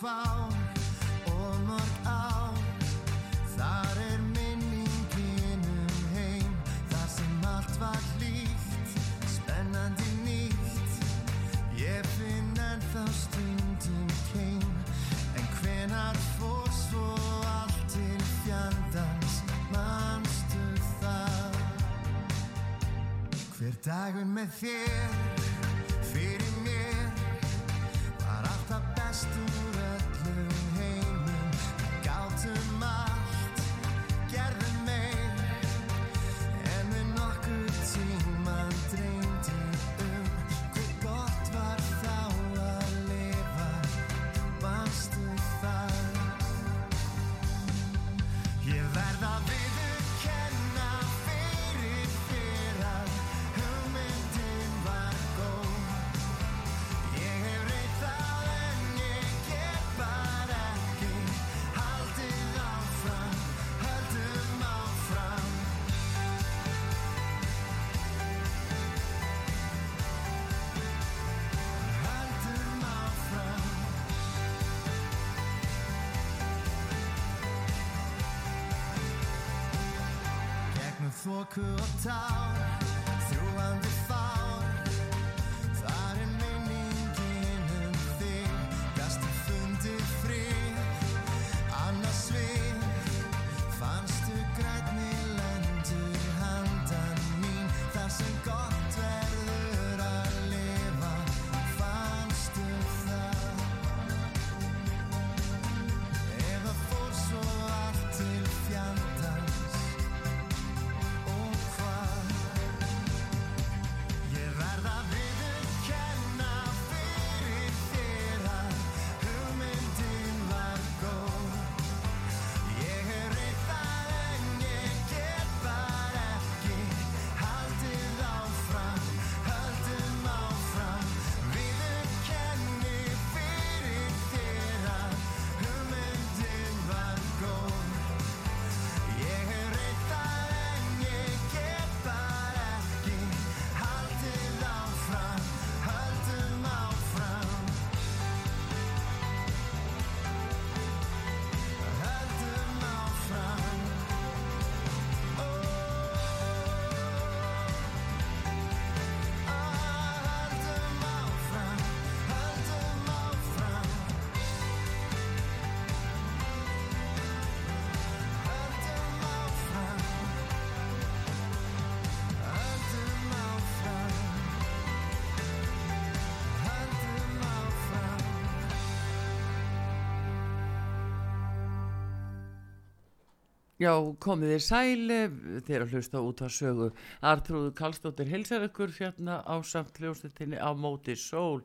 Þoku og mörg ár. Þar er minningin um heim Þar sem allt var hlýtt, spennandi nýtt. Ég finn ennþá stundum keim En hvenar fór svo allt til fjandans? Manstu það? Hver dagur með þér time. Já, komið þið sæli þegar að hlusta út að sögu Artrúðu Kallstóttir hilsar ykkur hérna á samt hljómsveitinni á móti sól.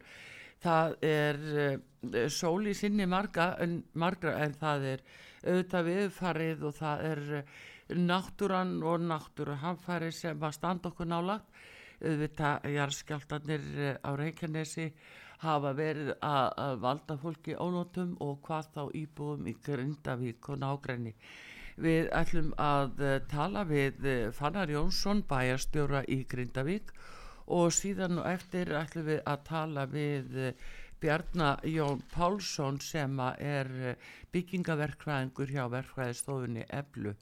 Það er uh, sól í sinni marga en, margra en það er auðvitað viðfarið og það er uh, náttúran og náttúruhamfæri sem að standa okkur nálagt auðvitað jarðskjáltanir á Reykjanesi hafa verið að, valda fólki ónótum og hvað þá íbúum í Grindavík og nágræni Við ætlum að uh, tala við uh, Fannar Jónsson, bæjarstjóra í Grindavík og síðan og eftir ætlum við að tala við eh, Bjarna Jón Pálsson sem er eh, byggingaverkfræðingur hjá verkfræðistofunni Eblu.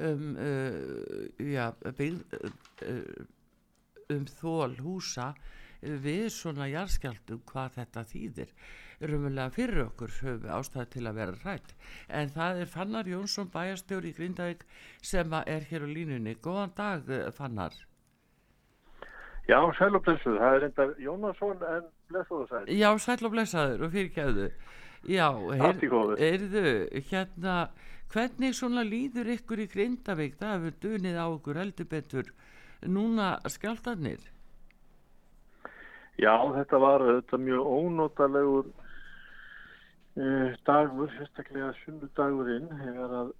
Um, uh, uh, um þól húsa við svona jarðskjaldum hvað þetta þýðir. Rumulega fyrir okkur höfum við ástæði til að vera rætt en það er Fannar Jónsson bæjarstjóri í Grindavík sem er hér á línunni. Góðan dag eh, Fannar. Já, sæl og blessuð, það er enda Jónasson en blessuð og sæl. já sæll og blessaður og fyrirgæðu já, góðu. heyrðu hérna hvernig svona líður ykkur í Grindavík? Það hefur dunið á okkur heldur betur núna skjáltarnir Já, þetta var þetta mjög ónótalegur uh, dagur, sérstaklega sunnudagurinn, þegar að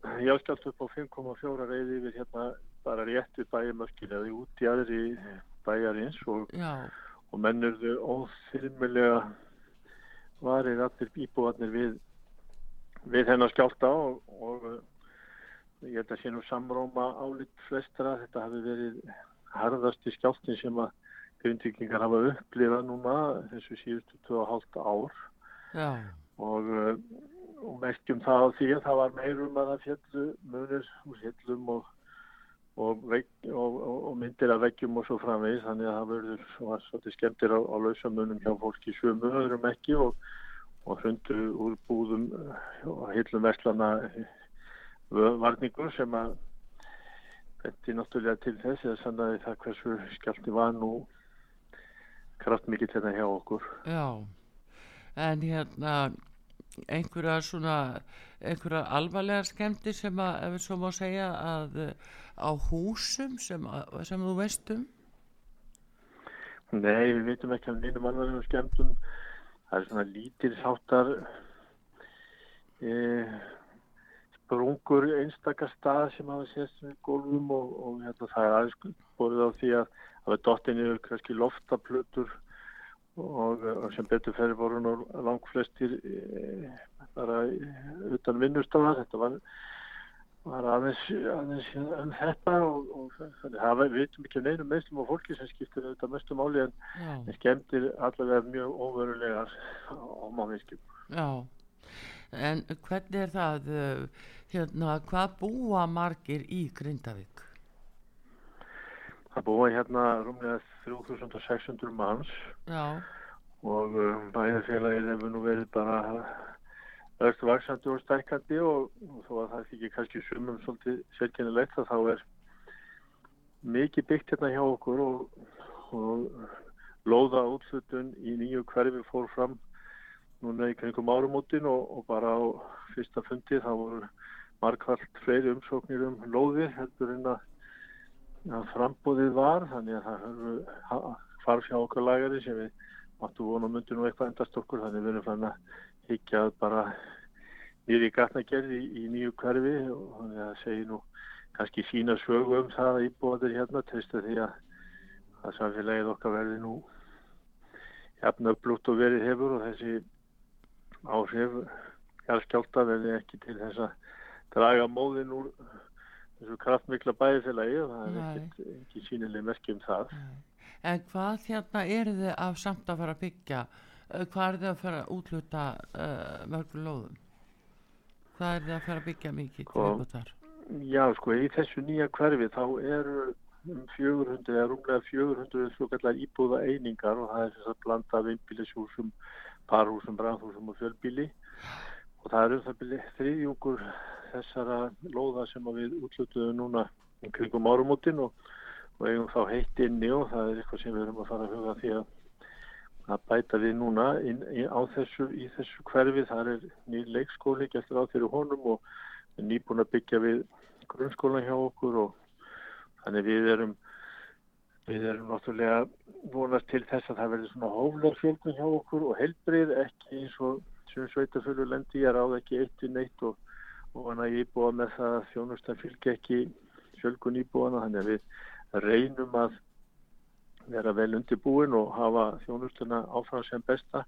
skalt upp á 5,4 reyði yfir hérna bara rétt við bæjamörkin eða út í aðri bæjarins og, og mennurðu óþyrmilega varir allir íbúarnir við, við hennar skjálta og, og uh, ég held að sé nú samróma álit flestra. Þetta hafi verið harðasti skjáltin sem að grindvikingar hafa upplifað núna þessu síðustu 2,5 ár. Já, og, uh, og merkjum það á því að það var meirum að það fjallu munir úr fjallum og, og, vegg, og, og, myndir af veggjum og svo framvegis. Þannig að það verður svolítið skemmtir á, á lausamunum hjá fólki sömu öðrum ekki og, og hundu úr búðum og hillum verslana varningur sem að benti náttúrulega til þess eða sannaði það hversu skjálti var nú kraftmikið þetta hjá okkur. já en hérna einhverja svona einhverja alvarlega skemmti sem að ef við svo má segja að eh, á húsum sem, að, sem þú veist um Nei, við veitum ekki af neinum alvarlegum skemmtum. Það er svona lítil sáttar e, sprungur einstakar stað sem hafa sést við gólfum og, og hérna, það er aðeins borðið á því að það er dottin yfir kannski loftaplutur og, og sem betur fyrir voru nú langflestir e, bara utan vinnustafar. Þetta var var aðeins, aðeins um þetta og, og þannig það var- við veitum ekki af neinum meðslum á fólki sem skiptir auðvitað mestu máli en en skemmtir allavega mjög óverulegar á mannvirkjum. já en hvernig er það eh, hérna hvað búa margir í Grindavík Það búa hérna rúmlega 3600 manns. Já, og um, bæðarfélagið hefur nú verið bara öll vaksandi og stækandi og, og þó að það þykir kannski sumum svolítið sérkennilegt að þá er mikið byggt hérna hjá okkur og, og lóða útslutun í nýju hverfi fór fram núna í kringum árumótin og, og bara á fyrsta fundi þá voru margfald fleiri umsóknir um lóðir heldur en að, að frambúðið var þannig að það höfðu farf hjá okkur lagari sem við máttu vona myndi nú eitthvað endast okkur þannig við erum fann að higgja bara nýri gatnagerði í, í nýju hverfi og þannig að það segir nú kannski sína sögu um það að íbúaður hérna treysta því að, að samfélagið okkar verði nú jafn upplútt og verið hefur og þessi áhrif jarðskjálta verði ekki til þess að draga móðin úr þessu kraftmikla bæðifélagi og það er Nei. ekki sínileg merki um það. en hvað hérna eru þið af samt að fara að byggja Eh, hvað er þið að fara að útluta uh, mörgum lóðum hvað er þið að fara að byggja mikið til Sko, viðbótar? Já, sko, í þessu nýja hverfi þá eru um 400 eða rúmlega 400 svokallar íbúða einingar og það er þess að blanda af einbýlishúsum, parhúsum, brandhúsum og fjölbýli og það er um það byrja þriðjungur þessara lóða sem við útlutuðum núna um kringum árumótin og, og eigum þá heitt inni og það er eitthvað sem við erum að fara að huga því að að bæta við núna inn, í, á þessu, í þessu hverfi. Þar er nýr leikskóli gæstur á fyrir honum og nýbúin að byggja við grunnskólan hjá okkur og þannig við erum við erum náttúrulega vonast til þess að það verður svona hóflar fjölgun hjá okkur og helbrið ekki eins og sem sveitafölur lendi ég ráð ekki eitt í neitt og, og hann að ég búa með það að þjónustan fylgja ekki fjölgun íbúana þannig að við reynum að vera vel undirbúin og hafa þjónustuna áfram sem besta.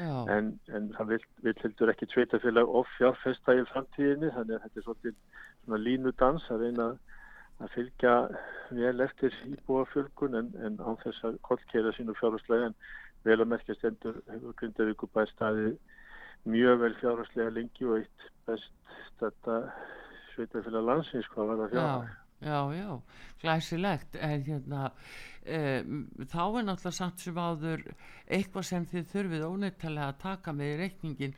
En, en það vil, heldur ekki sveitafélag of fjárfesta í framtíðinni þannig að þetta er svolítið svona línudans að reyna að fylgja vel eftir íbúafjölgun en, en á þess að kollkeira sínu fjárháslega en vel að merkja stendur hefur Grindavíkubæ staðið mjög vel fjárháslega lengi og eitt best þetta sveitafélag landsins hvað var það já, fjárháslega. já, já, glæsilegt en hérna um, þá er náttúrulega samt sem áður eitthvað sem þið þurfið óneittalega að taka með í reikningin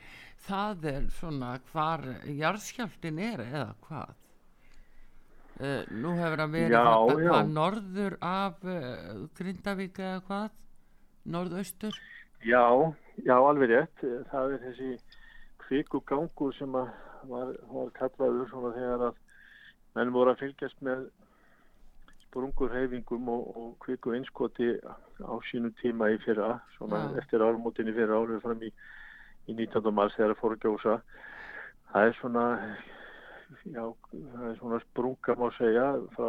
það er svona hvar jarðskjálftin er eða hvað? Uh, nú hefur að vera þetta hvað norður af uh, Grindavík eða hvað? Norðaustur? Já, já, alveg rétt. Það er þessi kvikugangur sem var, var kallaður svona þegar að menn voru að fylgjast með sprungur heifingum og, og kviku einskoti á sínu tíma í fyrra, svona Já. eftir ármótin í fyrra árið fram í, í 19. mars þegar það fór að gjósa. Það er svona, já, það er svona sprunga má segja frá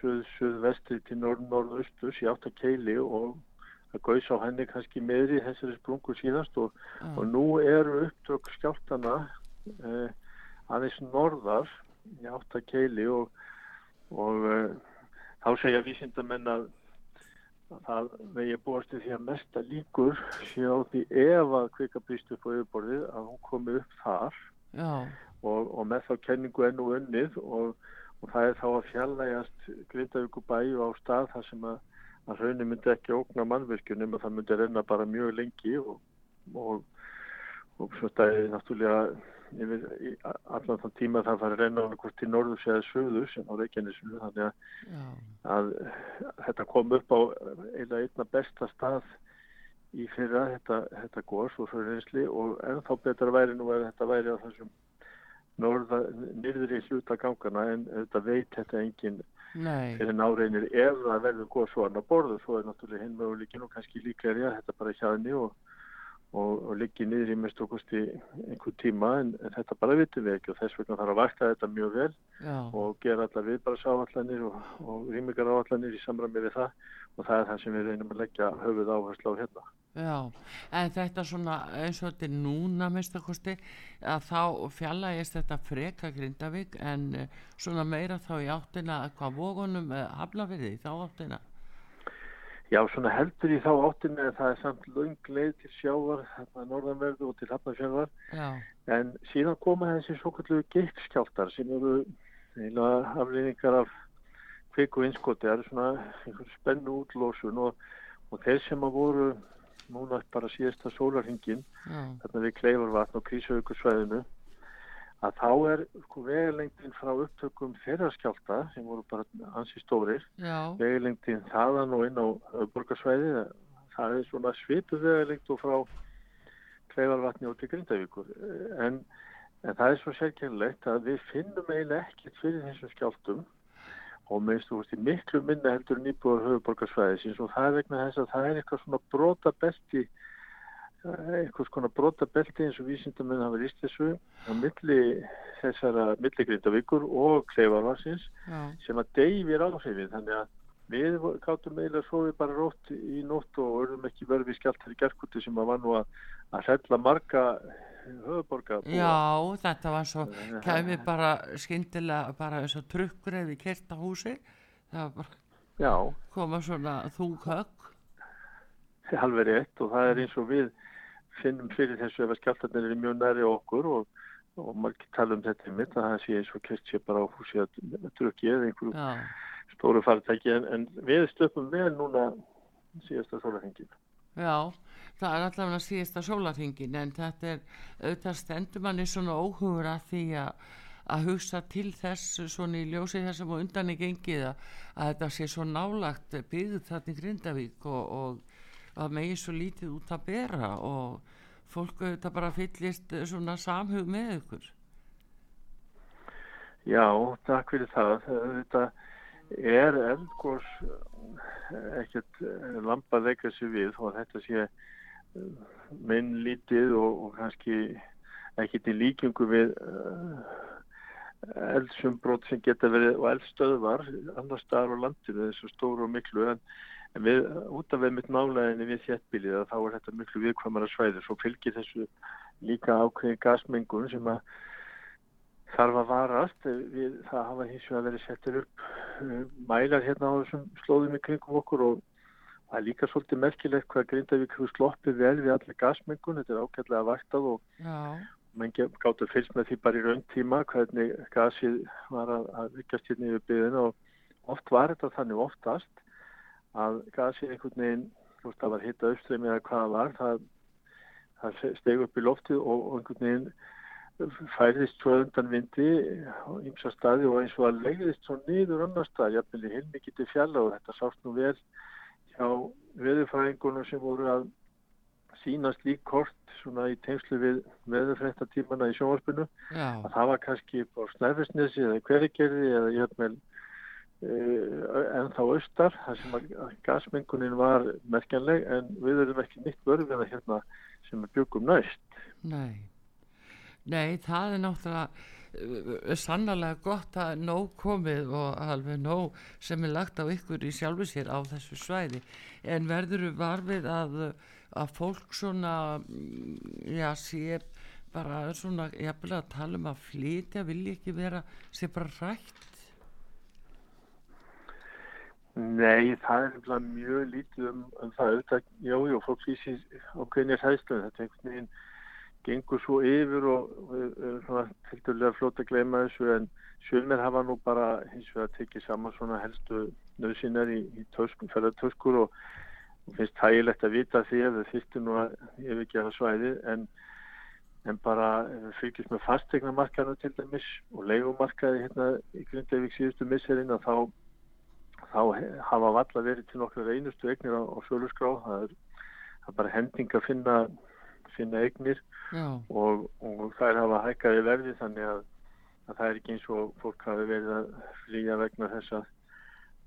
suð, suðvestri til norð, norðaustus í átt að keili og það gaus á henni kannski meðri þessari sprungu síðast og, Já. og nú eru upptök skjáltana eh, aðeins norðar í átt að keili og, og eh, þá segja vísindamenn að að það vegi búast við því að mesta líkur sé á því ef að kvika brýst upp á yfirborðið að hún komi upp þar og, og með þá kenningu enn og unnið og, og það er þá að fjallægast Grindavíkubæ á stað þar sem að, að rauninu myndi ekki ógna mannvirkjunum og það myndi renna bara mjög lengi og, og, og svo stæði náttúrulega yfir í allan þann tíma það fari að renna hvort til norðus eða söðus en á Reykjanesinu þannig að, já, að þetta kom upp á eina einna besta stað í fyrra þetta, þetta gos og reynsli og ennþá betra væri nú ef þetta væri á þessum norða, nyrðri hluta gangana en þetta veit þetta engin nei fyrir náreinir ef það verður gos svo annar borðu svo er náttúrulega hinn möguleikin og kannski líklega að þetta bara hjaðni og, og, og liggi niður í mest okkusti einhver tíma en, en þetta bara vitum við ekki og þess vegna þarf að vakta þetta mjög vel já, og gera allar viðbarasáallanir og, og rýmingaráallanir í samræmi við það og það er það sem við reynum að leggja höfuð áherslu á hérna. Já en þetta svona eins og þetta er núna minnstakosti að þá fjallægist þetta freka Grindavík en eh, svona meira þá í áttina hvað vógunum hafla við því þá áttina. Já, svona heldur í þá áttinni að það er samt löng leið til sjávar, þarna norðanverðu og til hafnafjörðar en síðan koma þessi svo kallu geipskjáltar sem eru aflýningar af kviku innskoti, það eru svona spennu útlósun og, og þeir sem að voru núna bara síðasta sólarhingin já, þarna við Kleifarvatn og Krísaukursvæðinu að þá er sko, vegalengdin frá upptökum þeirra skjálta sem voru bara ansi stórir vegalengdin þaðan og inn á borgarsvæði það er svona svipu vegalengt og frá Kleifarvatni og til Grindavíkur. En, en það er svo sérkennilegt að við finnum eiginlega ekkert fyrir þessum skjáltum og minnst þú veist í miklu minna heldur en íbúar höfuborgarsvæðisins og það er vegna þess að það er eitthvað svona brota belti einhvers konar brota belti eins og vísindamenn hafa rýst þessu á milli þessara milligrindavíkur og kleifarvarsins já, sem að deyfir áhrifin. Þannig að við gáttum eiginlega svo við bara rótt í nótt og örðum ekki verið við skjáltar í gerkuti sem að var nú að, að hella marga höfuborga já þetta var svo kæmi bara skyndilega bara eins og trukkur ef við kerta húsi það var bara Já, koma svona þung högg. Það er alveg rétt og það er eins og við finnum fyrir þessu ef að skjáltarnir eru mjög næri okkur og, og margir tala um þetta mitt að það sé eins og kert sé bara á húsi að drukki eða einhverju já, stóru faritæki en, en við stöpum vel núna síðasta sólahengin. Já, það er allavega síðasta sólarhingin en þetta er auðvitað stendur manni svona óhugur að því að að hugsa til þess svona í ljósi þessum og undan í gengið að, að þetta sé svo nálagt byggð þarna í Grindavík og, og að megi svo lítið út að bera og fólk auðvitað bara fyllist svona samhug með ykkur. Já, takk fyrir það. Þetta er eldgós ekkert lampa að leggja sér við og þetta sé minn lítið og, og kannski ekkert í líkingu við uh, eldsumbrot sem geta verið og eldstöðvar annar staðar á landinu þessu stóru og miklu en, en við, út af við mitt nálaðinni við þéttbílið þá er þetta miklu viðkvæmara svæði svo fylgir þessu líka ákveðin gasmengun sem að þarf að varast. Eh, Við, það hafa hins vegar verið settir upp uh, mælar hérna á þessum slóðum í kringum okkur og það er líka svolítið merkilegt hvað Grindavík hefur sloppið vel við allir gasmengun. Þetta er ágætlega vaktað og já, menn gáttu fylgst með því bara í raun tíma hvernig gasið var að, að vikast hérna yfir byggðina og oft var þetta þannig oftast að gasið einhvern veginn, það var hitta austremi eða hvað það var, það, það steg upp í loftið og, einhvern veginn færðist svo undan vindi á ymsa staði og eins og að legðist svo niður annar stað, jafnvel í heilmikið til fjalla og þetta sást nú vel hjá veðurfræðingunum sem voru að sína slík kort svona í tengslu við veðurfrættatímana í sjónvarpinu já, að það var kannski á Snæfellsnesi eða Hverigerði eða jafnvel uh, en þá austar þar sem að gasmengunin var merkjanleg en við erum ekki nýtt vörfina hérna sem við byggum næst. nei. Nei, það er náttúrulega uh, sannarlega gott að nóg komið og alveg nóg sem er lagt á ykkur í sjálfu sér á þessu svæði. En verður varfið að, að fólk svona, mm, já, sé bara svona, jafnvel að tala um að flytja, vilja ekki vera, sé bara rætt. Nei, það er mjög lítið um, um það auðvitað, já, já, fólk vísi ákveðinir hæðstöðu, þetta er einhvern veginn gengur svo yfir og, tildulega flót að gleyma þessu en sjöfnir hafa nú bara hins vegar tekið saman svona helstu nöðsynnar í, í töskum, ferðartöskur og, og finnst þægilegt að vita því ef þau þýttu nú að yfirgefa svæði en, en bara við fylgjast með fastegnamarkaðinu til dæmis og leigumarkaði hérna í Grindavík síðustu misserinn að þá þá hafa valla verið til nokkrar einustu eignir á, á sölusgrá það er, það er bara hending að finna finna eignir og, og þær hafa hækkaði verði þannig að, að það er ekki eins og fólk hafi verið að flýja vegna þess að,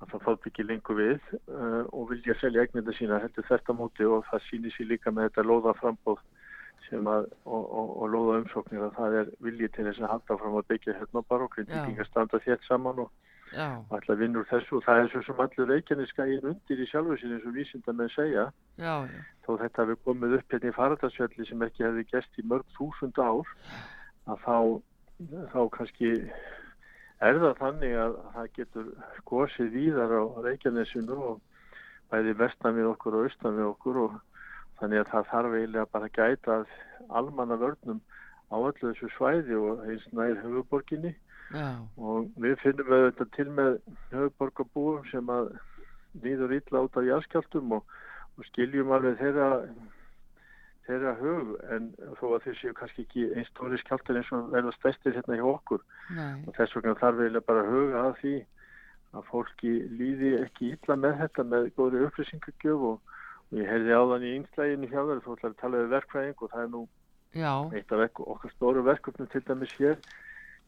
að það þótt ekki lengur við uh, og vilja selja eignirna sína heldur þetta móti og það sýnir sér líka með þetta lóða frambóð sem að, og, og, og lóða umsóknir að það er vilji til þess að halda fram að byggja hérna bara og grindvíkingar standa þétt saman og að vinna úr þessu. Og það er svo sem allir reykjaneskaðin undir í sjálfu sinni eins og vísinda með segja. Já, já, þó þetta hefur komið upp hérna í faradarsfjalli sem ekki hefði gæst í mörg þúsund ár að þá, þá kannski er það þannig að það getur gósið víðar á Reykjanesinu og bæði vestan við okkur og austan við okkur og þannig að það þarf eiginlega bara að gæta að almanna vörnum á öllu þessu svæði og eins nær höfuborginni já, og við finnum auðvitað til með höfuborgarbúum sem að nýður illa út af jarðskjáltum og, og skiljum alveg þeirra þeirra hug en þó að þeir séu kannski ekki einn stóri skjáltar eins og verða stæstir hérna hjá okkur. Nei, og þess vegna þarf eiginlega bara að huga að því að fólki líði ekki illa með þetta með góðri upplýsingagjöf og, og ég heyrði áðan í einslæginu hjá þær þú ætlar að tala við verkfræðing og það er nú já, eitt af okkar stóru verkefnum til dæmis hér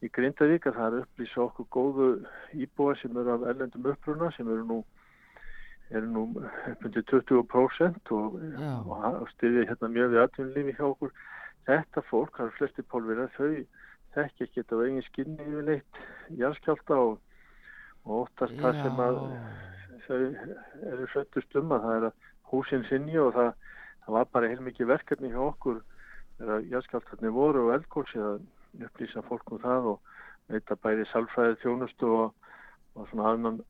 í Grindavík að það er upplýsa okkur góðu íbúa sem eru af erlendum uppruna sem eru nú eru nú upp undir 20% og, Já. og, styðja hérna mjög við atvinnulífi hjá okkur þetta fólk, það eru flesti pólverða þau þekki ekki þetta á eigin skinni yfirleitt jarðskjálta og, og óttast það sem að þau eru söttust um að það er að húsin sinni og það, það var bara heilmikið verkefni hjá okkur þegar jarðskjáltarnir voru og eldgósi að upplýsa fólk um það og veita bæði salfræði þjónustu og, og svona annan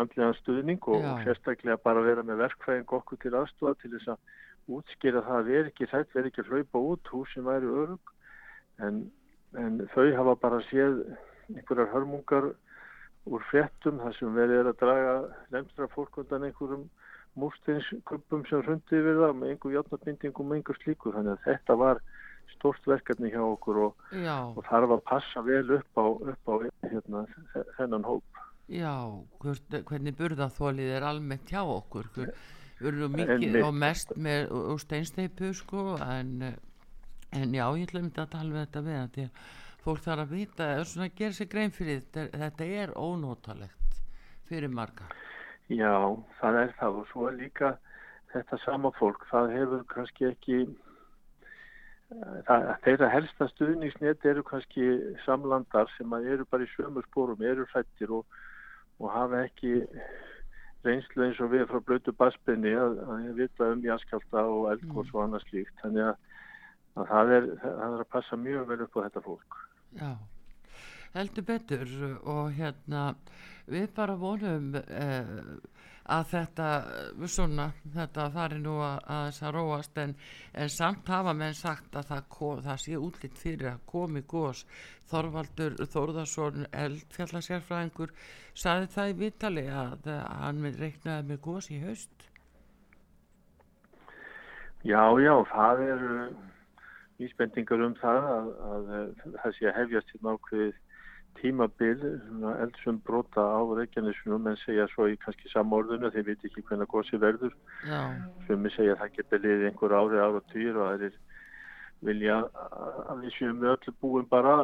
andlegan stuðning og, og sérstaklega bara vera með verkfræðing okkur til aðstofa til þess að útskýra það að vera ekki sætt, vera ekki að hlaupa út, húsin væri örug en, en þau hafa bara séð einhverjar hörmungar úr fréttum þar sem verið er að draga lemstra fólk undan einhverjum múrsteinskuppum sem hrundi yfir það með einhver játnabindingum og einhver slíku. Þannig að þetta var stórt verkefni hjá okkur og, og þarf að passa vel upp á, upp á hérna, þe- þennan hóp. já, hvort, hvernig burðaþólið er almennt hjá okkur, við erum mikið og mest með steinsteipu sko, en, en já, ég ætla þetta að tala við þetta við því að fólk þarf að vita, að gera sér grein fyrir þetta, þetta er ónótalegt fyrir marga. Já, það er það og svo er líka þetta sama fólk, það hefur kannski ekki það, þeirra helsta stuðningsnet eru kannski samlandar sem eru bara í sömu spórum, eru hrættir og, og hafa ekki reynslu eins og við frá blötu basbynni að, að vita um jaskjálta og eldgóðs og annað slíkt. Þannig að, að það, er, það er að passa mjög vel upp á þetta fólk. Já, heldur betur. Og hérna við bara vonum uh, að þetta eh, svona, þetta fari nú að, að þess að róast. En, en samt hafa menn sagt að það, ko, það sé útlitt fyrir að komi gós Þorvaldur Þórðarsson eldfjallasérfræðingur saði það í vitali að, að hann vil reiknaði með gós í haust. Já, já, það eru vísbendingar um það að, að, það sé að hefjast til nákvæðið tímabil eldsum brota á Reykjanesunum en segja svo í kannski samorðinu þeir veit ekki hvernig gósi verður. Já, sem við segja að það geti liðið einhver ári ára týr og það er vilja að við séum við öllu búin bara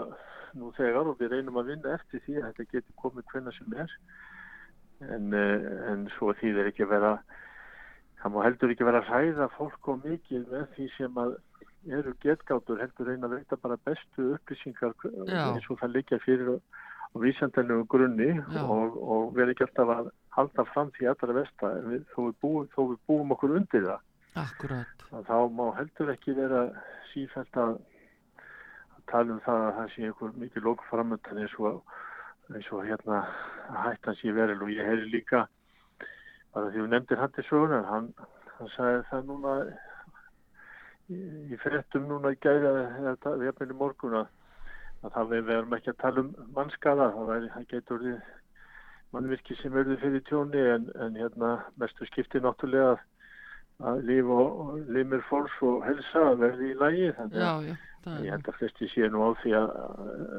nú þegar og við reynum að vinna eftir því að þetta geti komið hvernig sem er. En, eh, en svo þýðir ekki að vera það má heldur ekki vera að hræða fólk og mikið með því sem að eru getgátur heldur reyna að veita bara bestu upplýsingar Já. eins og það liggja fyrir á, vísendalegu grunni Já. og, og vera ekki alltaf að halda fram því allra versta við, þó, við búum, þó við búum okkur undir það akkurat þá má heldur ekki vera sífælt að, tala um það að það sé einhver mikið lókframöndan eins og, eins og hérna að hættan sé verið og ég heyri líka bara því við nefndir hann til sögunar hann, hann sagði það núna í, fréttum núna í gæða við hefum í morgun að, að það við verum ekki að tala um mannskada það, getur mannvirki sem verður fyrir tjóni en, en hérna mestu skipti náttúrulega að að líf og, og limir fólks og helsa verði í lægi þannig Já, að já, það ég held að flesti sé nú á því að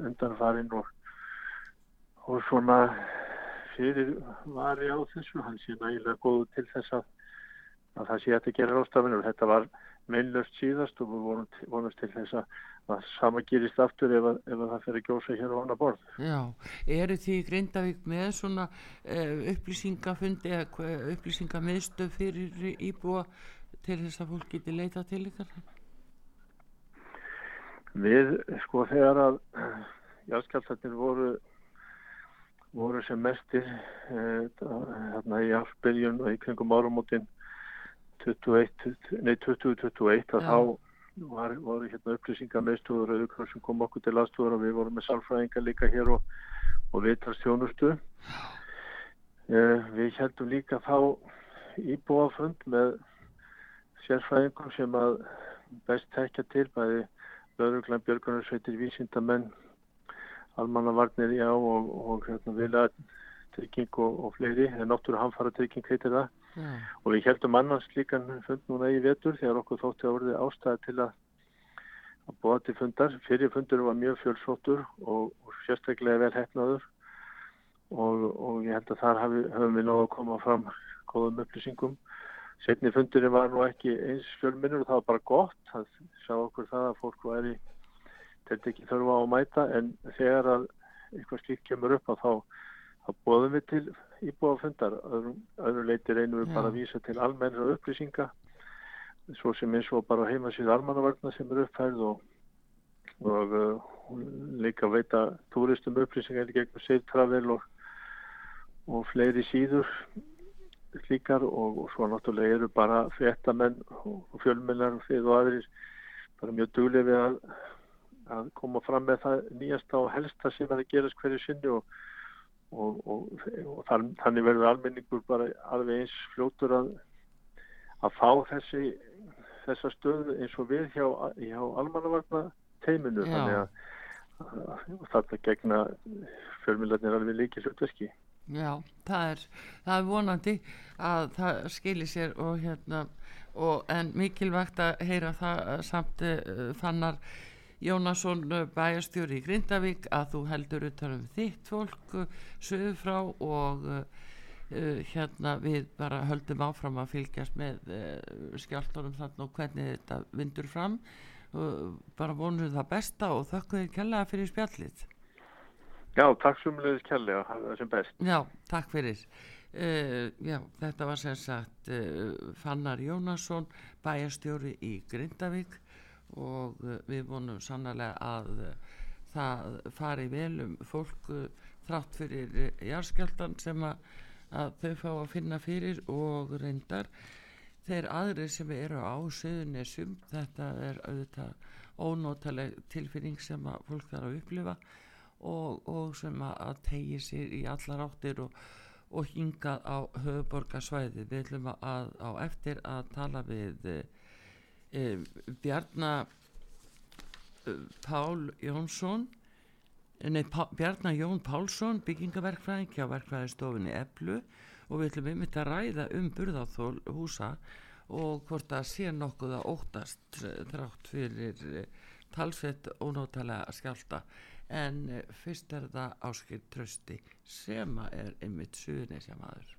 undanfarin og, og svona fyrir vari á þessu hann sé nægilega góð til þess að, að það sé að gera rástafinur þetta var meinlöst síðast og við vonum, vonumst til þess að sama gerist aftur ef, að, ef að það að gjósa hér á hana borð Já, eru því Grindavík með svona uh, upplýsingafundi eða upplýsingamiðstöð fyrir íbúa til þess að fólk geti leita til ykkar? Við, sko, þegar að jáskjáltarnir voru voru sem mestir eh, hérna í ársbyrjun og í kringum árumótin 21, nei 2021 að Já. þá var, voru hérna upplýsingar meðstúður auðvitað sem kom okkur til aðstúður og við vorum með sálfræðingar líka hér og, og viðtalstjónustu eh, við heldum líka þá íbúafund með sérfræðingum sem að best tekja til bæði lögreglan, björgunarsveitir, vísindamenn, almannavarnir, já, og, og hérna, vilja trygging og, og fleiri, en náttúrulega hamfara trygging heitir það. Já, Og við heldum annars líkan fund núna í vetur þegar okkur þótti að orðið ástæði til að, að búa til fundar. Fyrir fundur var mjög fjölsóttur og, og sérstaklega vel hefnaður og, og ég held að þar hafi, höfum við náðu að koma fram góðum upplýsingum. Setni fundurinn var nú ekki eins fjölminnur og það var bara gott að sjá okkur það að fólk væri þetta ekki þörfa á að mæta en þegar að eitthvað slíkt kemur upp að þá, þá bóðum við til íbúafundar öðru, öðru leiti reynum við Já. bara að vísa til almennra upplýsinga svo sem eins og bara heimasíð almannavarna sem er uppfærð og, og uh, líka veita túristum upplýsingar gegnum Safetravel og, og fleiri síður slíkar og, og svo náttúrulega eru bara fréttamenn og, fjölmennar og þið og aðrir bara mjög duglega við að, að koma fram með það nýjasta og helsta sem er að gerast hverju sinni og, og, og, og þann, þannig verður almenningur bara alveg eins fljótur að, að fá þessi þessa stöðu eins og við hjá, hjá almannavarna teiminu þannig að, að þetta gegna fjölmjölarnir alveg líki hlutverki. já, það er, það er vonandi að það skilir sér og hérna, og, en mikilvægt að heyra það samt uh, fannar Jónasson uh, bæjarstjóri í Grindavík að þú heldur utan um þitt fólk uh, sögur frá og uh, hérna við bara höldum áfram að fylgjast með uh, skjáltunum þarna og hvernig þetta vindur fram uh, bara vonum það besta og þökkum þér kærlega fyrir spjallið Já, takk sumulegis kærlega, hafa það sem best. Já, takk fyrir. Uh, já, þetta var sem sagt uh, Fannar Jónasson, bæjarstjóri í Grindavík og uh, við vonum sannlega að uh, það fari vel um fólk þrátt fyrir uh, jarðskjáltan sem að, að þau fá að finna fyrir og reyndar þeir aðrir sem eru á söðunisum, þetta er auðvitað ónótaleg tilfinning sem að fólk þarf að upplifa og, og sem að, tegi sér í allar áttir og, og hingað á höfuborgarsvæði við ætlum að á eftir að tala við Bjarnar e, Pál Jónsson Nei, Bjarnar Jón Pálsson byggingaverkfræðing hjá verkfræðistofinni Eblu. Og við ætlum einmitt að ræða um burðáþól húsa og hvort það sé nokkuð að óttast eh, þrátt fyrir talsveit ónótalega skjálta en fyrst er það áskil trösti sem að er einmitt suðunisja maður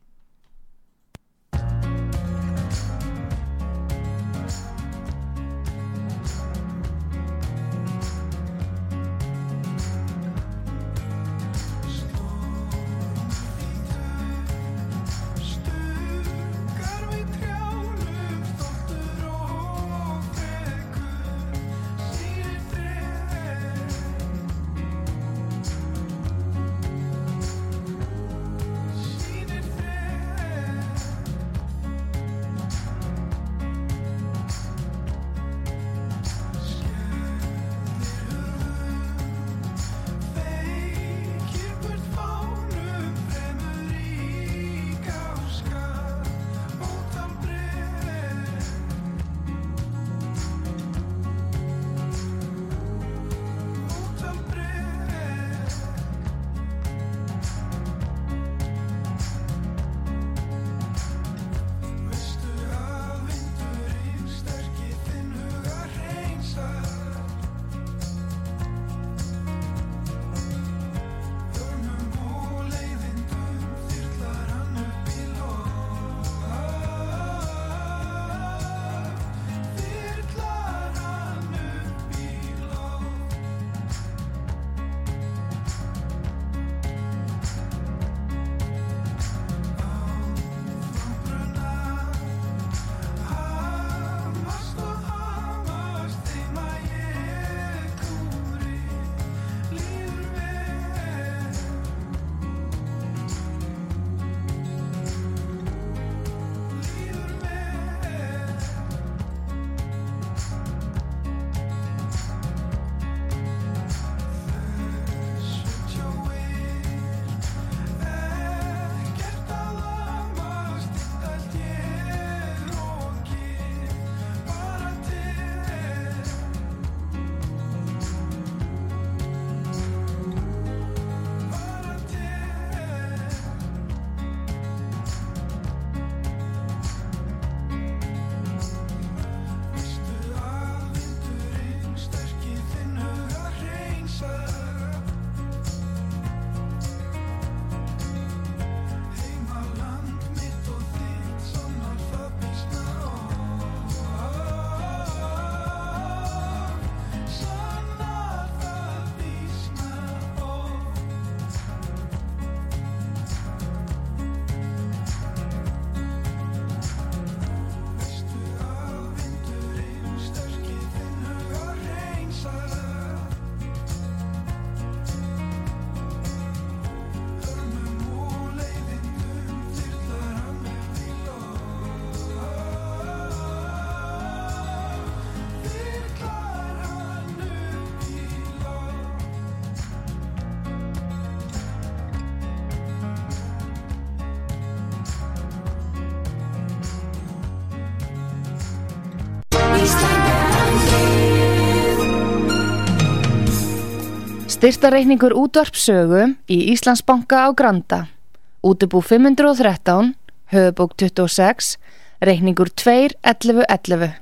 Styrtareikningur útvarpsögu í Íslandsbanka á Granda. Útubú 513, höfubók 26, reikningur 2.11.11.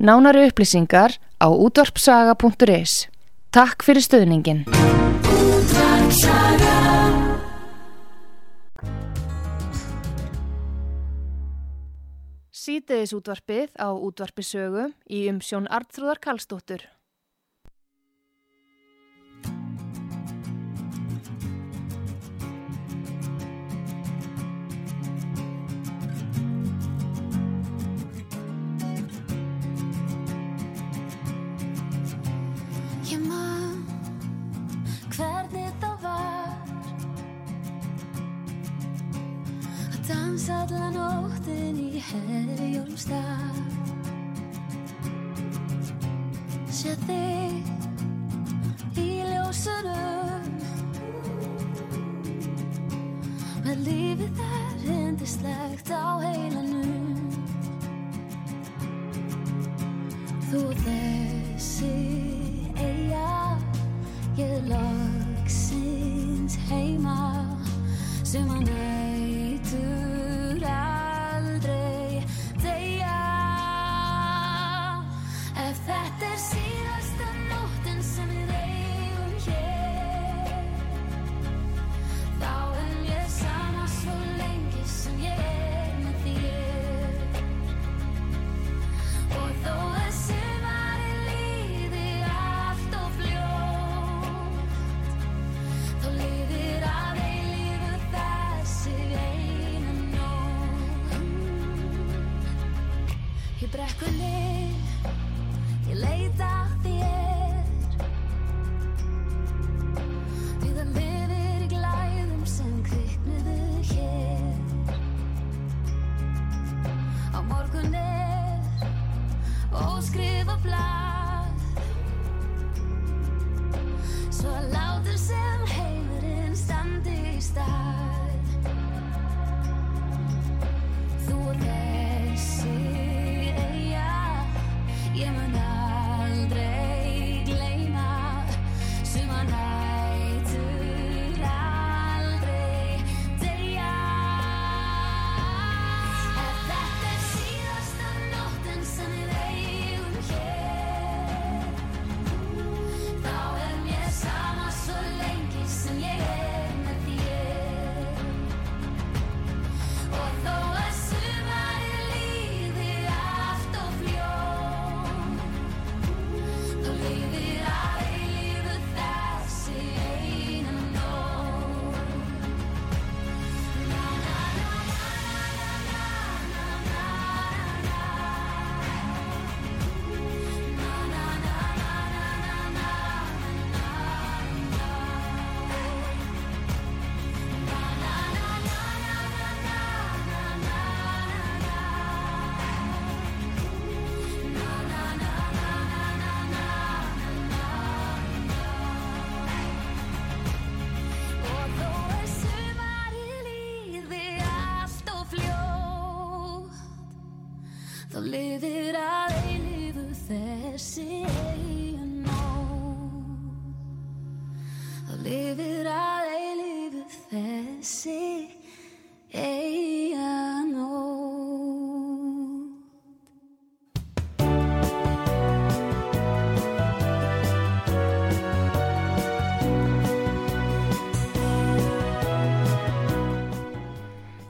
Nánari upplýsingar á útvarpsaga.is. Takk fyrir stöðningin. Sýteðis útvarpið á útvarpisögu í umsjón Arnþrúðar Karlsdóttur. man hvernig það var. Að dansa alla nóttin í herjólum stað sé þig í ljósunum. Með lífið þar hendislegt á heilanum. Sem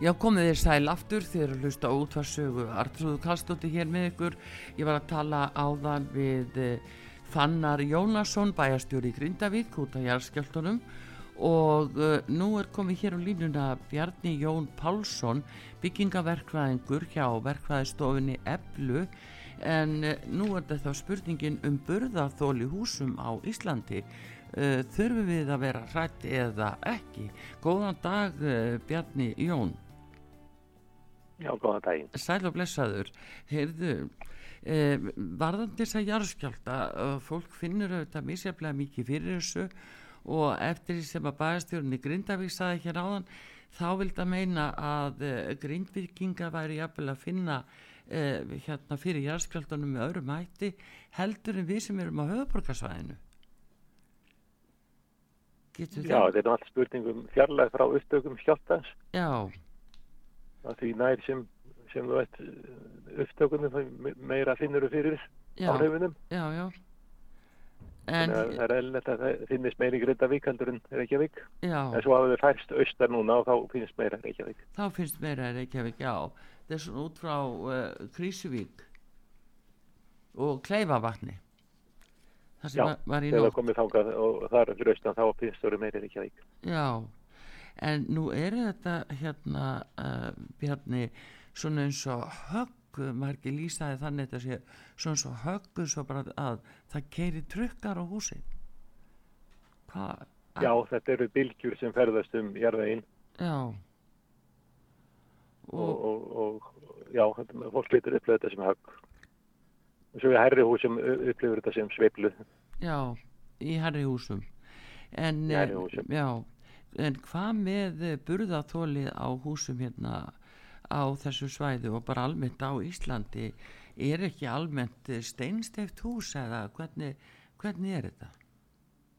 Já, komið þér sæl aftur þegar að hlusta útvarsögu Artrúðu Kallstóttir hér með ykkur. Ég var að tala áðan við eh, Fannar Jónasson, bæjastjóri í Grindavík, út af jarðskjáltunum og uh, nú er komið hér á línuna Bjarni Jón Pálsson, byggingaverkvæðingur hjá verkvæðistofinni Eblu en uh, nú er þetta spurningin um burðaþóli húsum á Íslandi. Uh, þurfum við að vera hrætt eða ekki? Góðan dag Bjarni Jón. Já, góðan daginn. Sæl og blessaður, heyrðu, eh, varðandi þess að jarðskjálta, uh, fólk finnur auðvitað misjaflega mikið fyrir þessu og eftir því sem að bæðastjórunni Grindavík saði hér áðan, þá vildi að meina að eh, grindvirkinga væri jafnvel að finna eh, hérna fyrir jarðskjáltanum með öðrum hætti heldur en við sem erum á höfuborgarsvæðinu. Já, þetta er allt spurningum fjarlæð frá upptökum skjáltans. Já, að því nær sem, sem þú veit upptökunum þá me- meira finnur þú fyrir já. en En, það er eðlilegt að það finnist meira í Grindavík heldur en Reykjavík. Já. en svo hafa þau færst austar núna og þá finnst meira Reykjavík. Þá finnst meira að Reykjavík, já. Svona út frá uh, Krísuvík og Kleifavatni. Það sem Já, var, í nótt. og þar fyrir austan þá finnst þau meira Reykjavík. Já, en nú er þetta hérna uh, Bjarni svona eins og högg margir lýsaði þannig þetta sé svona eins og höggu svo bara að það keiri trukkar á húsi. Hvað Já, þetta eru bylgjur sem ferðast um jarðveginn. Já. Og, og, og, og já, þetta- fólk lítur upplöðu þetta sem högg. Og svo við hærri húsum upplifur þetta sem sveiflu. Já, í herri húsum. En Í hærri eh, húsum. já, en hvað með eh, burðaþólið á húsum hérna á þessu svæði og bara almennt á Íslandi er ekki almennt eh, steinsteift hús eða hvernig, hvernig er þetta?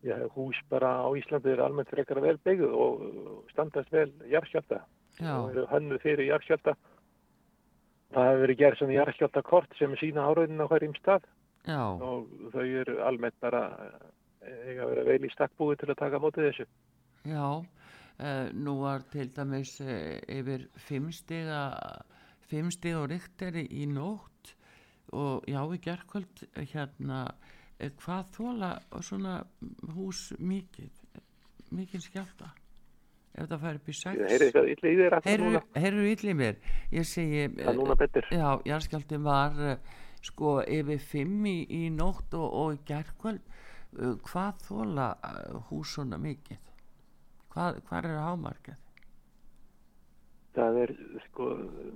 Já, hús bara á Íslandi er almennt frekar vel byggð og standast vel jarðskjálta. Já, og eru hönnu fyrir jarðskjálta. Það hefur verið gerð svona jarðskjálta kort sem sína áraðin á hverjum stað já, og þau eru almennt bara eh, eiga vera vel í stakkbúi til að taka á móti þessu. Já uh, nú var til dæmis uh, yfir fimm stiga fimm stiga og rikteri í nótt og já í gerkvöld hérna uh, hvað þóla svona hús mikið? Mikið skjálta ef það fær upp í sex? Eitthvað illa í þér. Heyrðu illa í mér? Ég segi betur. já, jarðskjálftin var uh, sko yfir fimm í, í nótt og, og uh, hvað þóla hús svona mikið hvað, hvað er hámarkið? Það er, sko,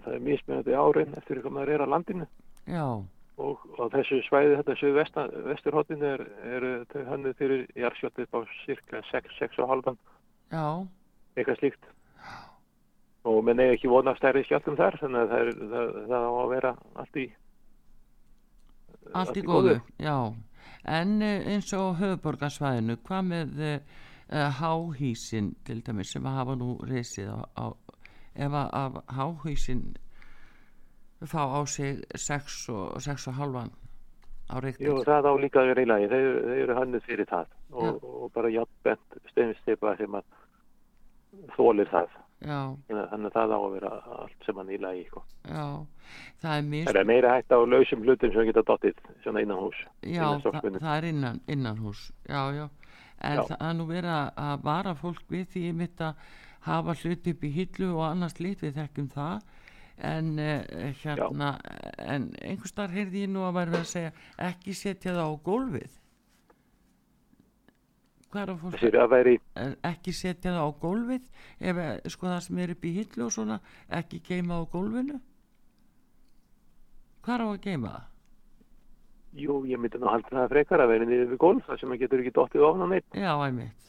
það er mismunandi árin eftir hvað maður er á landinu. Já, og á þessu svæði þetta sögu vesturhóttinu er, er þau hönnu fyrir jarðskjálta upp á cirka 6-6,5 já, eitthvað slíkt. Og menn eiga ekki vona stærri skjáltum þar þannig að það, er, það, það á að vera allt í allt í góðu. já, en uh, eins og höfuborgarsvæðinu hvað með uh, háhísin til dæmis sem hafa nú reysið á, á ef að, að háhísin fá á sig 6 og 6 og halvan á reyktir Jú, það á líka að í lagi, þeir, þeir eru hönnuð fyrir það og, og bara játbent steinstipa sem að þólir það. Já, þannig að það á að vera allt sem hann í lagi sko. já það er mist Það er meira hægt á lausum hlutum sem geta dottið svona innan hús Já, innan það, það er innan, innan hús. Já, já, en Já. það er nú verið að- vara fólk við því mitt að hafa hluti upp í hillu og annars lit við þekkjum það en uh, hérna en einhvers þar heyrði ég nú að verið að segja ekki setja það á gólfið fólk eh, ekki setja það á gólfið ef eh, sko það sem er upp í hillu og svona ekki geima á gólfinu hvað er á að geima það? Jú, ég myndi nú halda það frekar að vera niður við gólf þar sem maður getur ekki dottið ofan á neitt Já, einmitt.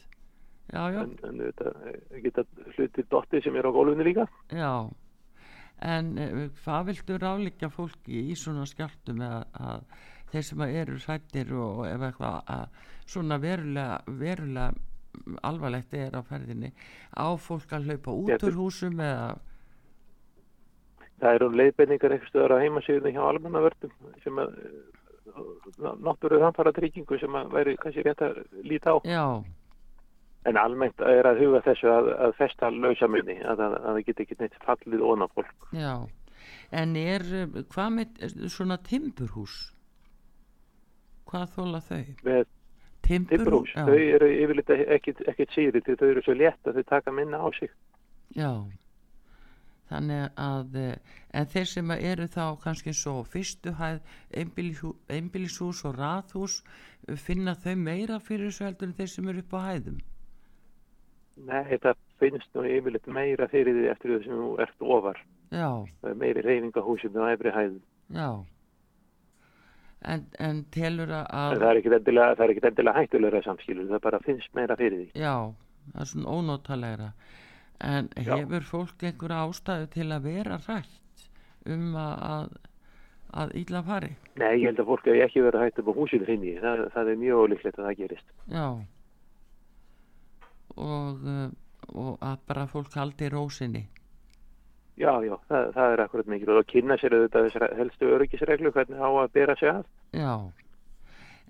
Já, já, en, en þetta eh, geta hluti dottið sem er á gólfinu líka. Já, en eh, hvað viltu ráleikja fólki í svona skjáltum að, að þeir sem eru hrættir og ef eitthvað að svona verulega, verulega alvarlegt er á ferðinni á fólk að hlaupa út Getur- úr húsum eða? Það eru leiðbenningar eitthvað stöður á heimasíðunni hjá almannavörnum sem að náttúruður hamfara tryggingu sem að væri kannski rétt að líta á. já, En almennt er að huga þessu að, að festa lausamunni, að, að, að það geti ekki neitt fallið á fólk. já en er, hvað með svona timburhús hvað þóla þau? Með timburhús, já, þau eru yfirleitt ekkit, ekkit því þau eru svo létt að þau taka minna á sig. Já, þannig að eh, en þeir sem eru þá kannski svo fyrstu hæð einbýlishú- einbýlishús og raðhús eh, finna þau meira fyrir þessu heldur en þeir sem eru upp á hæðum Nei, þetta finnst nú yfirleitt meira fyrir því eftir því sem þú ert ofar. Já, meiri reyfingahúsum á efri hæðum. já en, en telur að, En að það er ekkit endilega, endilega hættulegra samskilur, það bara finnst meira fyrir því. já, það er svona ónótalegra en Já. hefur fólk einhverja ástæðu til að vera rætt um að að, að illa fari Nei, ég held að fólk hefur ekki verið hægt upp á húsinu finni. Það, það er mjög ólíklegt að það gerist. Já og, uh, og að bara fólk haldi rósinni Já, já, það, það er akkurat mikilvægt að kynna sér auðvitað þessar helstu öryggisreglu hvernig á að bera sig að. Já,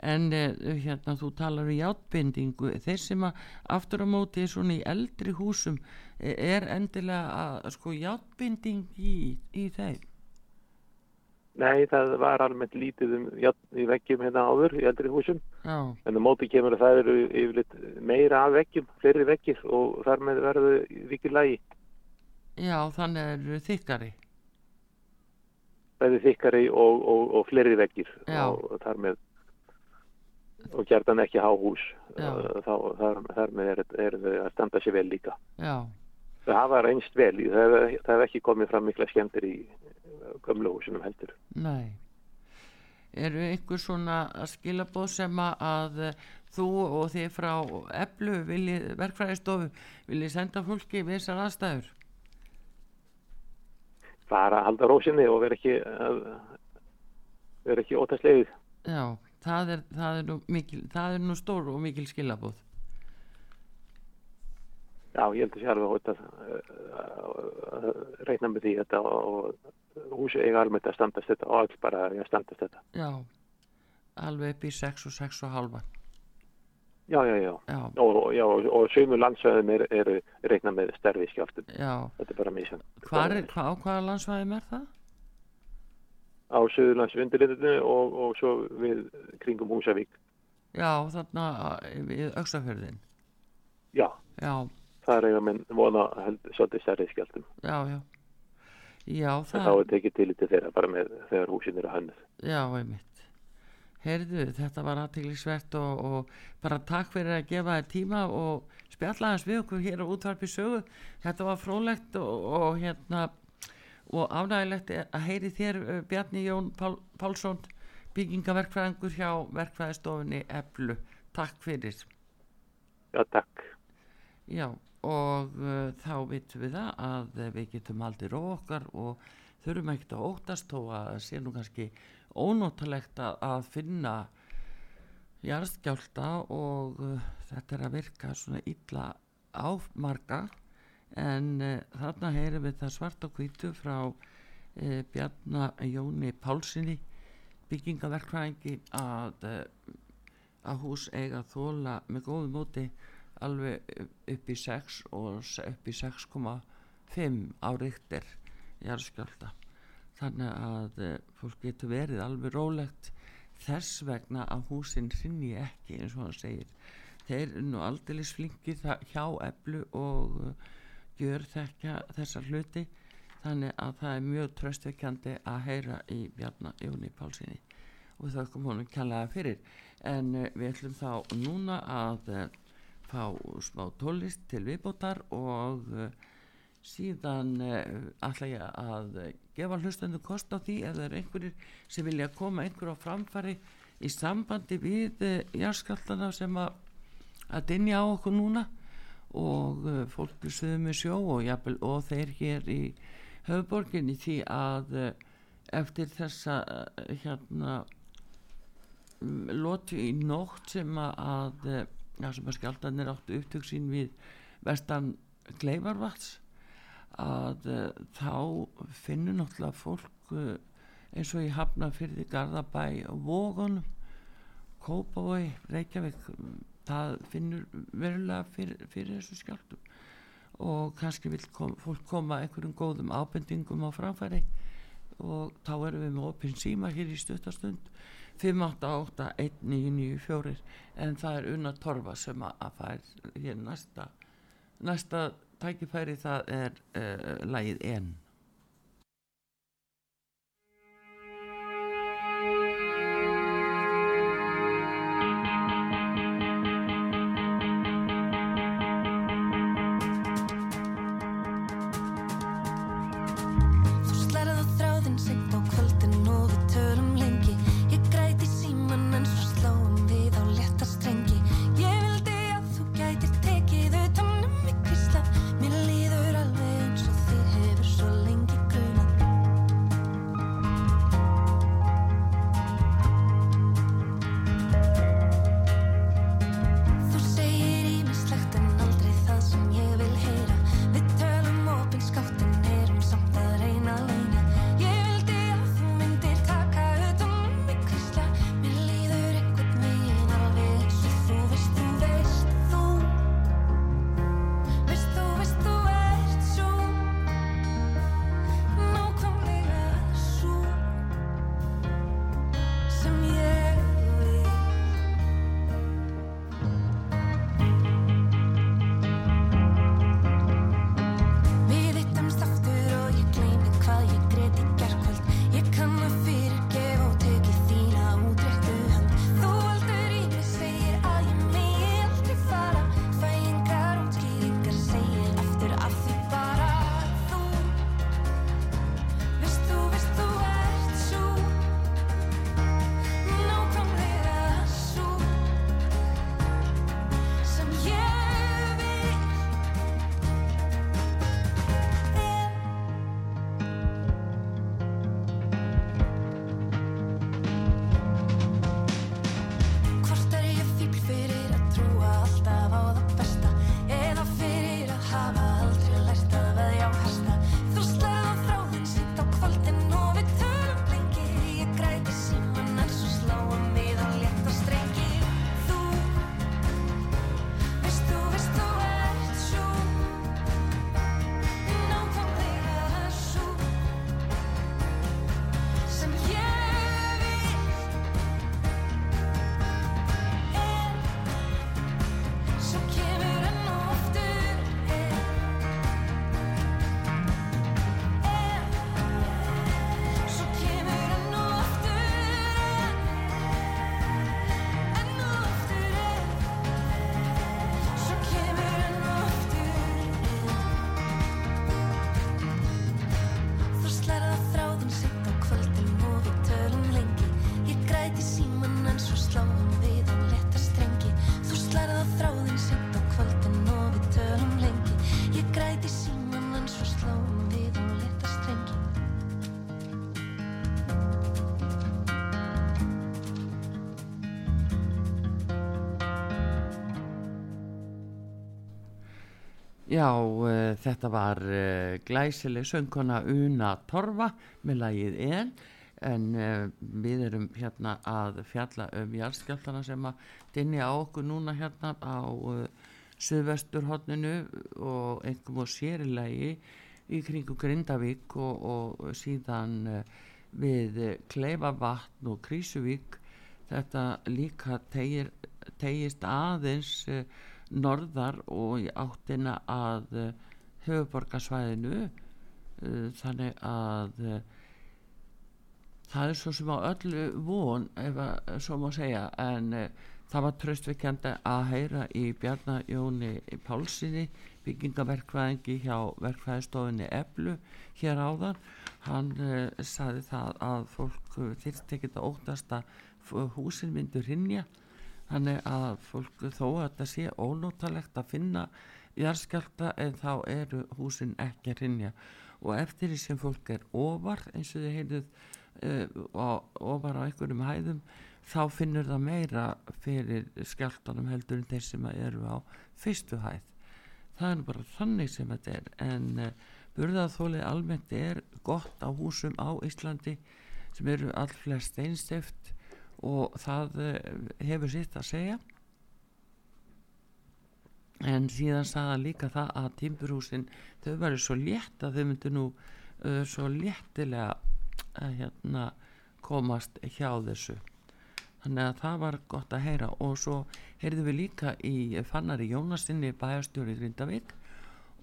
en uh, hérna þú talar um játbindingu, þeir sem að aftur á móti svona í eldri húsum eh, er endilega að sko játbinding í, í þeim. Nei, það var almennt lítið um járn í veggjum hérna áður í eldri húsum. Já, En á móti kemur að það eru yfirleitt meira af veggjum, fleiri veggir og þar með verður vikið lægi. já þannig eru þykkari. Bæði þykkari og, og, og fleiri veggir Já. og þar með og gerðan ekki háhús. Já. Þá, þar, þar með er, er þau að standa sér vel líka. Já, Það hafa reynst vel, það hef, það hef ekki komið fram mikla skemmtir í gömlu húsunum heldur. nei. eru einhver svona skilabóð sem að, þú og þið frá eflu verkfræðistofu viljið senda fólki við þessar aðstæður Bara að halda rósinni og vera ekki, að, vera ekki ótastlegið. já, það er, það er, nú, mikil, það er nú stór og mikil skilabóð Já, ég held að sé alveg hótt að, að reyna með því þetta og húsi eiga almennt að standast þetta og all bara að standast þetta. já, alveg upp í 6 og 6 og halvan Já, já, já. já, Og, já, og, og sömu landsvæðum eru er, reyna með stærfi skjálftum. já, Þetta er bara mísan. hvar er, hva, á hvaða landsvæðum er það? Á Suðurlandsvindilindinu og, og svo við kringum Húsavík. já, þarna við auksafjörðin Já, já, það er eiga menn vona held, svolítið stærri skjáltum. já, já já, En þá það er tekið til til þeirra bara með þegar húsin eru hönnuð. Já, einmitt. Heyrðu, þetta var aðteglisvert og, og bara takk fyrir að gefa þér tíma og spjalla hans við okkur hér á útvarpi sögu. Þetta var frólægt og, og hérna og ánægilegt að heyri þér uh, Bjarni Jón Pál, Pálsson byggingaverkfræðingur hjá verkfræðistofunni Eflu. Takk fyrir. Já, takk. Já, og uh, þá vitum við það að við getum aldrei róð okkar og þurfum ekkert að óttast þó að sé nú kannski ónóttalegt að, að finna jarðskjálta og uh, þetta er að virka svona illa ámarga en uh, þarna heyrum við það svart og hvítu frá uh, Bjarna Jóni Pálsinni byggingaverkfræðingi að, uh, að hús eiga þóla með góðu móti alveg upp í 6 og upp í 6,5 á ríktir jarðskjálta þannig að fólk getur verið alveg rólegt þess vegna að húsin hrinni ekki eins og hann segir. Þeir eru nú aldeilis flinki hjá eflu og gjör þekka þessar hluti þannig að það er mjög tröstveikjandi að heyra í Bjarna Jóni Pálsini og það kom honum kjallaða fyrir. En uh, við ætlum þá núna að uh, fá smá tólist til viðbótar og uh, síðan ætla ég að gefa hlustendur kost á því ef það eru einhverjir sem vilja koma einhver á framfari í sambandi við jarðskjáltana sem að dynja á okkur núna og uh, fólk við sögum með sjó og, jafnvel, og þeir hér í höfuborginni því að uh, eftir þessa uh, hérna lotu í nótt sem að, já, sem að skjáltanir áttu upptök sín við vestan Gleifarvats að þá finnur náttúrulega fólk eins og í Hafnarfyrði, Garðabæ Vógunum Kópavói, Reykjavík það finnur verulega fyrir, fyrir þessu skjáltum og kannski vil kom, fólk koma einhverjum góðum ábendingum á framfæri. Og þá erum við með opinn síma hér í stuttastund 5881994 en það er unna torfa sem að, fær hér næsta næsta tækifæri. Það er uh, lagið enn Já, uh, þetta var uh, glæsileg söngkona Una Torfa með lagið En en uh, við erum hérna að fjalla um jarðskjáltana sem að dinni á okkur núna hérna á Suðvesturhotninu og einhverjum og sérilagi í kringu Grindavík og, og síðan við Kleifavatn og Krísuvík þetta líka tegir, tegist aðeins norðar og í áttina að uh, höfuborgarsvæðinu uh, þannig að uh, það er svo sem á öllu von ef að svo má segja en það var tröstveikjandi að heyra í Bjarnar Jóni Pálsini byggingaverkfræðingi hjá verkfræðistofinni Eblu hér áðan. Hann saði það að fólk þyrst ekki að óttast að f- húsin myndu rinja þannig að fólk þó að þetta sé ónótalegt að finna jarðskjálta en þá eru húsin ekki að rinja og eftir því sem fólk er ofar eins og þið heyrðuð uh, ofar á einhverjum hæðum þá finnur það meira fyrir skjáltanum heldur en þeir sem eru á fyrstu hæð. Það er bara þannig sem þetta er en uh, burðaþólið almennt er gott á húsum á Íslandi sem eru allflest einstift og það uh, hefur sitt að segja. En síðan sagði hann líka það að timburhúsin þau væri svo létt að þau myndu nú uh, svo léttilega að hérna komast hjá þessu. Þannig að það var gott að heyra. Og svo heyrðum við líka í Fannari Jónasinni bæjarstjóri í Grindavík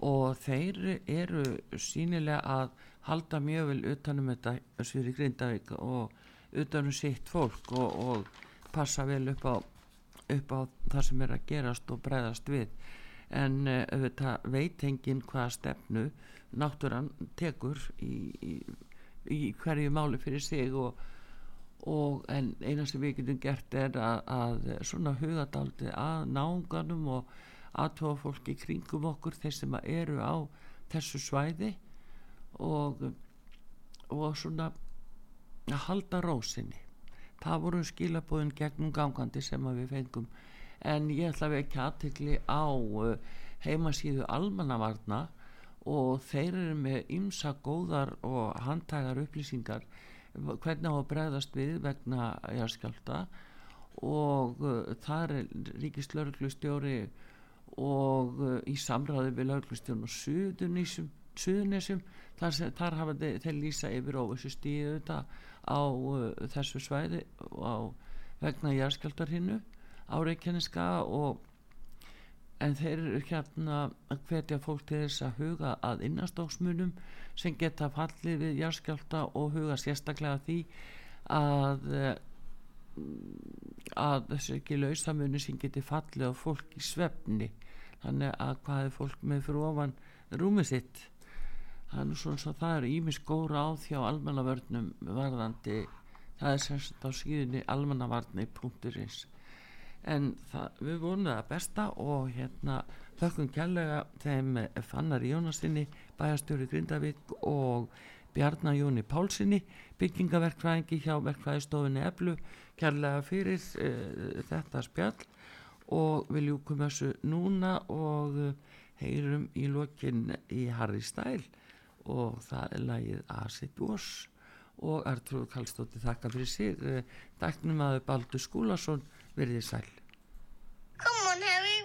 og þeir eru sínilega að halda mjög vel utanum þetta svíri Grindavík og utanum sitt fólk og, og passa vel upp á, upp á það sem er að gerast og bregðast við. En uh, auðvitað veit enginn hvaða stefnu náttúran tekur í, í, í hverju máli fyrir sig og, og en eina sem við getum gert er að, að svona hugadaldi að náunganum og aðtóa fólki kringum okkur þeir sem eru á þessu svæði og, og svona að halda rósinni það voru skilabóðin gegnum gangandi sem við fengum. En ég ætla að vekja aðtekli á uh, heimasíðu almannavarna og þeir eru með ymsa góðar og handtægar upplýsingar hvernig á að bregðast við vegna jarðskjálta og uh, þar er ríkislauruglustjóri og uh, í samráði við lauruglustjórn og suðunísum suðunisum þar, þar hafa þeir lýsa yfir óvissu stíðu þetta á uh, þessu svæði á vegna jarðskjáltar hinnu á Reykjaneska og en þeir eru hérna að hvetja fólk til þess að huga að innastóksmunum sem geta fallið við jarðskjálta og huga sérstaklega því að eh, að þessu ekki lausamuni sem geti fallið á fólk í svefni. Þannig að hvað er fólk með fyrir ofan rúmið sitt það er nú svona svo það eru ímis góra á þjá almannavörnum varðandi það er semst á síðunni almannavarni.is en það, við vonum það besta og hérna þökkum kærlega þeim Fannar Jónasinni bæjarstjóri Grindavík og Bjarnar Jóni Pálsinni byggingaverkfræðingi hjá verkfræðistofinni Eblu kærlega fyrir uh, þetta spjall. Og við ljúkum þessu núna og heyrum í lokin í Harry Style og það er lagið Acid Wash og Artrúð Kallstóttir þakka fyrir sig. Dæknum að Baldur Skúlason verið sæl. Come on, Harry,